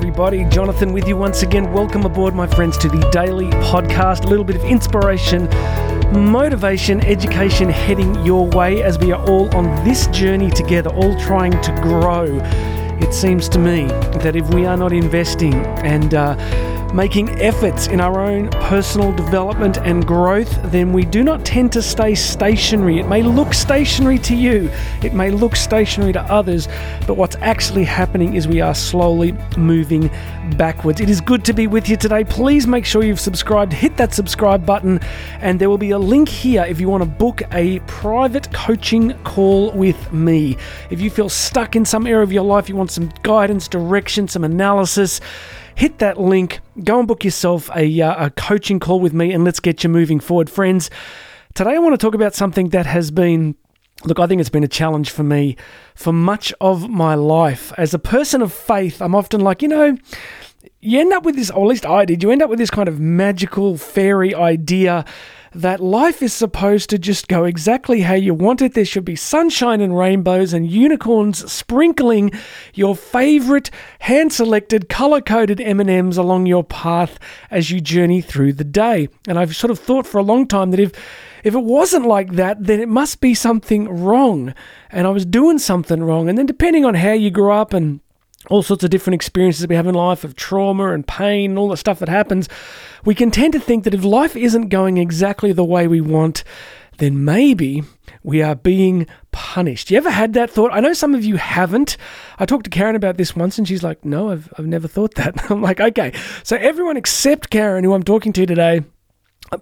everybody. Jonathan with you once again. Welcome aboard, my friends, to the daily podcast. A little bit of inspiration, motivation, education heading your way as we are all on this journey together, all trying to grow. It seems to me that if we are not investing and uh, making efforts in our own personal development and growth, then we do not tend to stay stationary. It may look stationary to you, it may look stationary to others, but what's actually happening is we are slowly moving backwards. It is good to be with you today. Please make sure you've subscribed, hit that subscribe button, and there will be a link here if you want to book a private coaching call with me. If you feel stuck in some area of your life, you want some guidance, direction, some analysis, hit that link, go and book yourself a, uh, a coaching call with me, and let's get you moving forward. Friends, today I want to talk about something that has been Look, I think it's been a challenge for me for much of my life. As a person of faith, I'm often like, you know, you end up with this, or at least I did, you end up with this kind of magical fairy idea that life is supposed to just go exactly how you want it. There should be sunshine and rainbows and unicorns sprinkling your favorite hand-selected color-coded M&Ms along your path as you journey through the day. And I've sort of thought for a long time that if if it wasn't like that, then it must be something wrong. And I was doing something wrong. And then depending on how you grew up and all sorts of different experiences that we have in life of trauma and pain and all the stuff that happens, we can tend to think that if life isn't going exactly the way we want, then maybe we are being punished. You ever had that thought? I know some of you haven't. I talked to Karen about this once and she's like, no, I've, I've never thought that. I'm like, okay. So everyone except Karen, who I'm talking to today,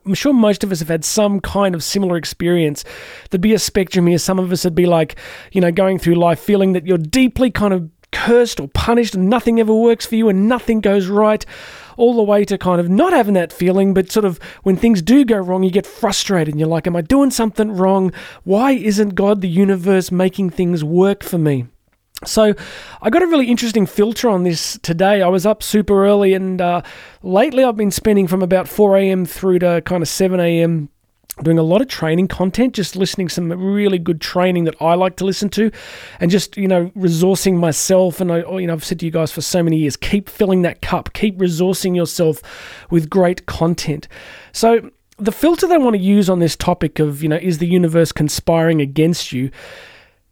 I'm sure most of us have had some kind of similar experience. There'd be a spectrum here. Some of us would be like, you know, going through life feeling that you're deeply kind of cursed or punished and nothing ever works for you and nothing goes right, all the way to kind of not having that feeling, but sort of when things do go wrong, you get frustrated and you're like, Am I doing something wrong? Why isn't God, the universe, making things work for me? So, I got a really interesting filter on this today. I was up super early, and uh, lately I've been spending from about 4 a.m. through to kind of 7 a.m doing a lot of training content, just listening some really good training that I like to listen to, and just you know resourcing myself. And I, you know, I've said to you guys for so many years, keep filling that cup, keep resourcing yourself with great content. So the filter I want to use on this topic of you know is the universe conspiring against you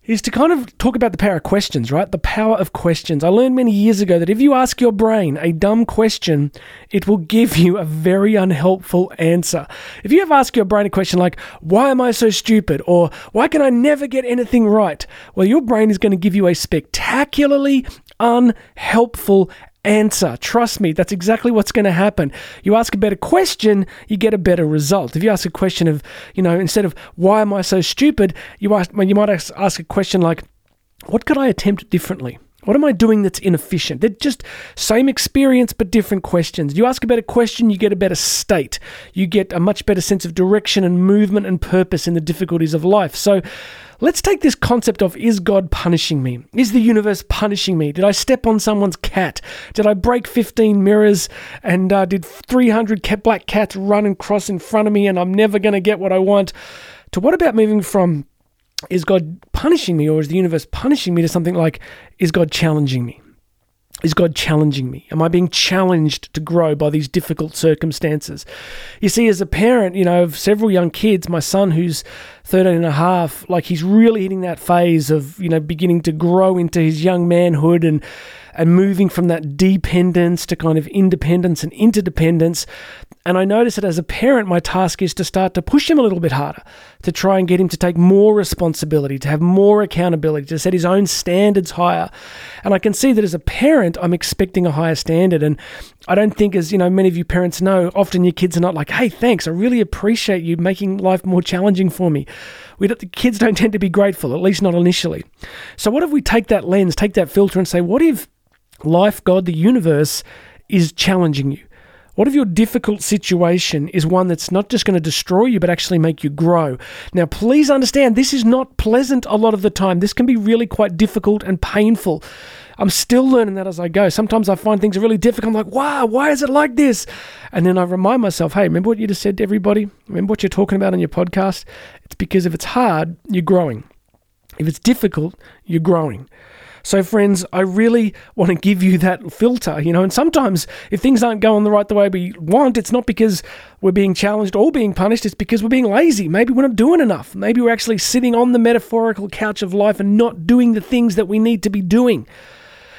is to kind of talk about the power of questions, right? The power of questions. I learned many years ago that if you ask your brain a dumb question, it will give you a very unhelpful answer. If you ever ask your brain a question like, why am I so stupid? Or why can I never get anything right? Well, your brain is going to give you a spectacularly unhelpful answer. Trust me, that's exactly what's going to happen. You ask a better question, you get a better result. If you ask a question of, you know, instead of why am I so stupid, you ask, well, you might ask a question like, what could I attempt differently? What am I doing that's inefficient? They're just same experience but different questions. You ask a better question, you get a better state. You get a much better sense of direction and movement and purpose in the difficulties of life. So let's take this concept of is God punishing me? Is the universe punishing me? Did I step on someone's cat? Did I break 15 mirrors and uh, did 300 black cats run and cross in front of me and I'm never going to get what I want? To what about moving from is God punishing me or is the universe punishing me to something like, is God challenging me? Is God challenging me? Am I being challenged to grow by these difficult circumstances? You see, as a parent, you know, of several young kids, my son who's 13 and a half, like he's really hitting that phase of, you know, beginning to grow into his young manhood and and moving from that dependence to kind of independence and interdependence. And I notice that as a parent, my task is to start to push him a little bit harder, to try and get him to take more responsibility, to have more accountability, to set his own standards higher. And I can see that as a parent, I'm expecting a higher standard. And I don't think, as you know, many of you parents know, often your kids are not like, "Hey, thanks, I really appreciate you making life more challenging for me." We the kids don't tend to be grateful, at least not initially. So, what if we take that lens, take that filter, and say, "What if life, God, the universe is challenging you?" What if your difficult situation is one that's not just going to destroy you, but actually make you grow? Now, please understand, this is not pleasant a lot of the time. This can be really quite difficult and painful. I'm still learning that as I go. Sometimes I find things are really difficult. I'm like, wow, why is it like this? And then I remind myself, hey, remember what you just said to everybody? Remember what you're talking about on your podcast? It's because if it's hard, you're growing. If it's difficult, you're growing. So, friends, I really want to give you that filter, you know. And sometimes, if things aren't going the right the way we want, it's not because we're being challenged or being punished, it's because we're being lazy. Maybe we're not doing enough. Maybe we're actually sitting on the metaphorical couch of life and not doing the things that we need to be doing.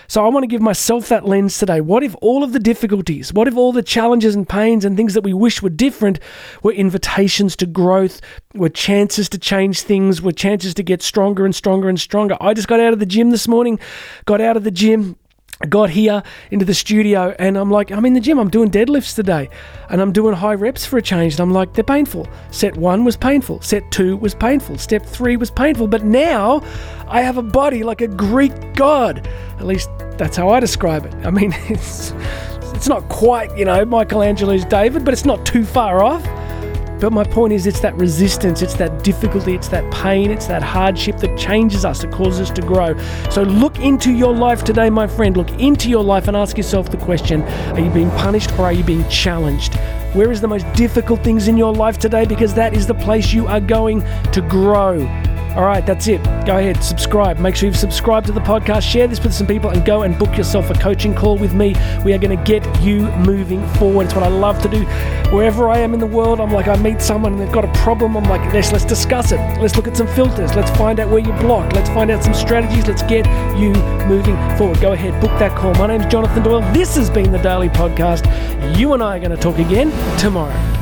So I want to give myself that lens today. What if all of the difficulties, what if all the challenges and pains and things that we wish were different were invitations to growth, were chances to change things, were chances to get stronger and stronger and stronger? I just got out of the gym this morning, got out of the gym, got here into the studio and I'm like, I'm in the gym, I'm doing deadlifts today and I'm doing high reps for a change. And I'm like, they're painful. Set one was painful, set two was painful, step three was painful. But now I have a body like a Greek god. At least that's how I describe it. I mean, it's, it's not quite, you know, Michelangelo's David, but it's not too far off. But my point is, it's that resistance, it's that difficulty, it's that pain, it's that hardship that changes us, that causes us to grow. So look into your life today, my friend. Look into your life and ask yourself the question Are you being punished or are you being challenged? Where is the most difficult things in your life today? Because that is the place you are going to grow. All right, that's it. Go ahead, subscribe. Make sure you've subscribed to the podcast. Share this with some people and go and book yourself a coaching call with me. We are going to get you moving forward. It's what I love to do. Wherever I am in the world, I'm like, I meet someone and they've got a problem. I'm like, let's, let's discuss it. Let's look at some filters. Let's find out where you're blocked. Let's find out some strategies. Let's get you moving forward. Go ahead, book that call. My name's Jonathan Doyle. This has been the Daily Podcast. You and I are going to talk again tomorrow.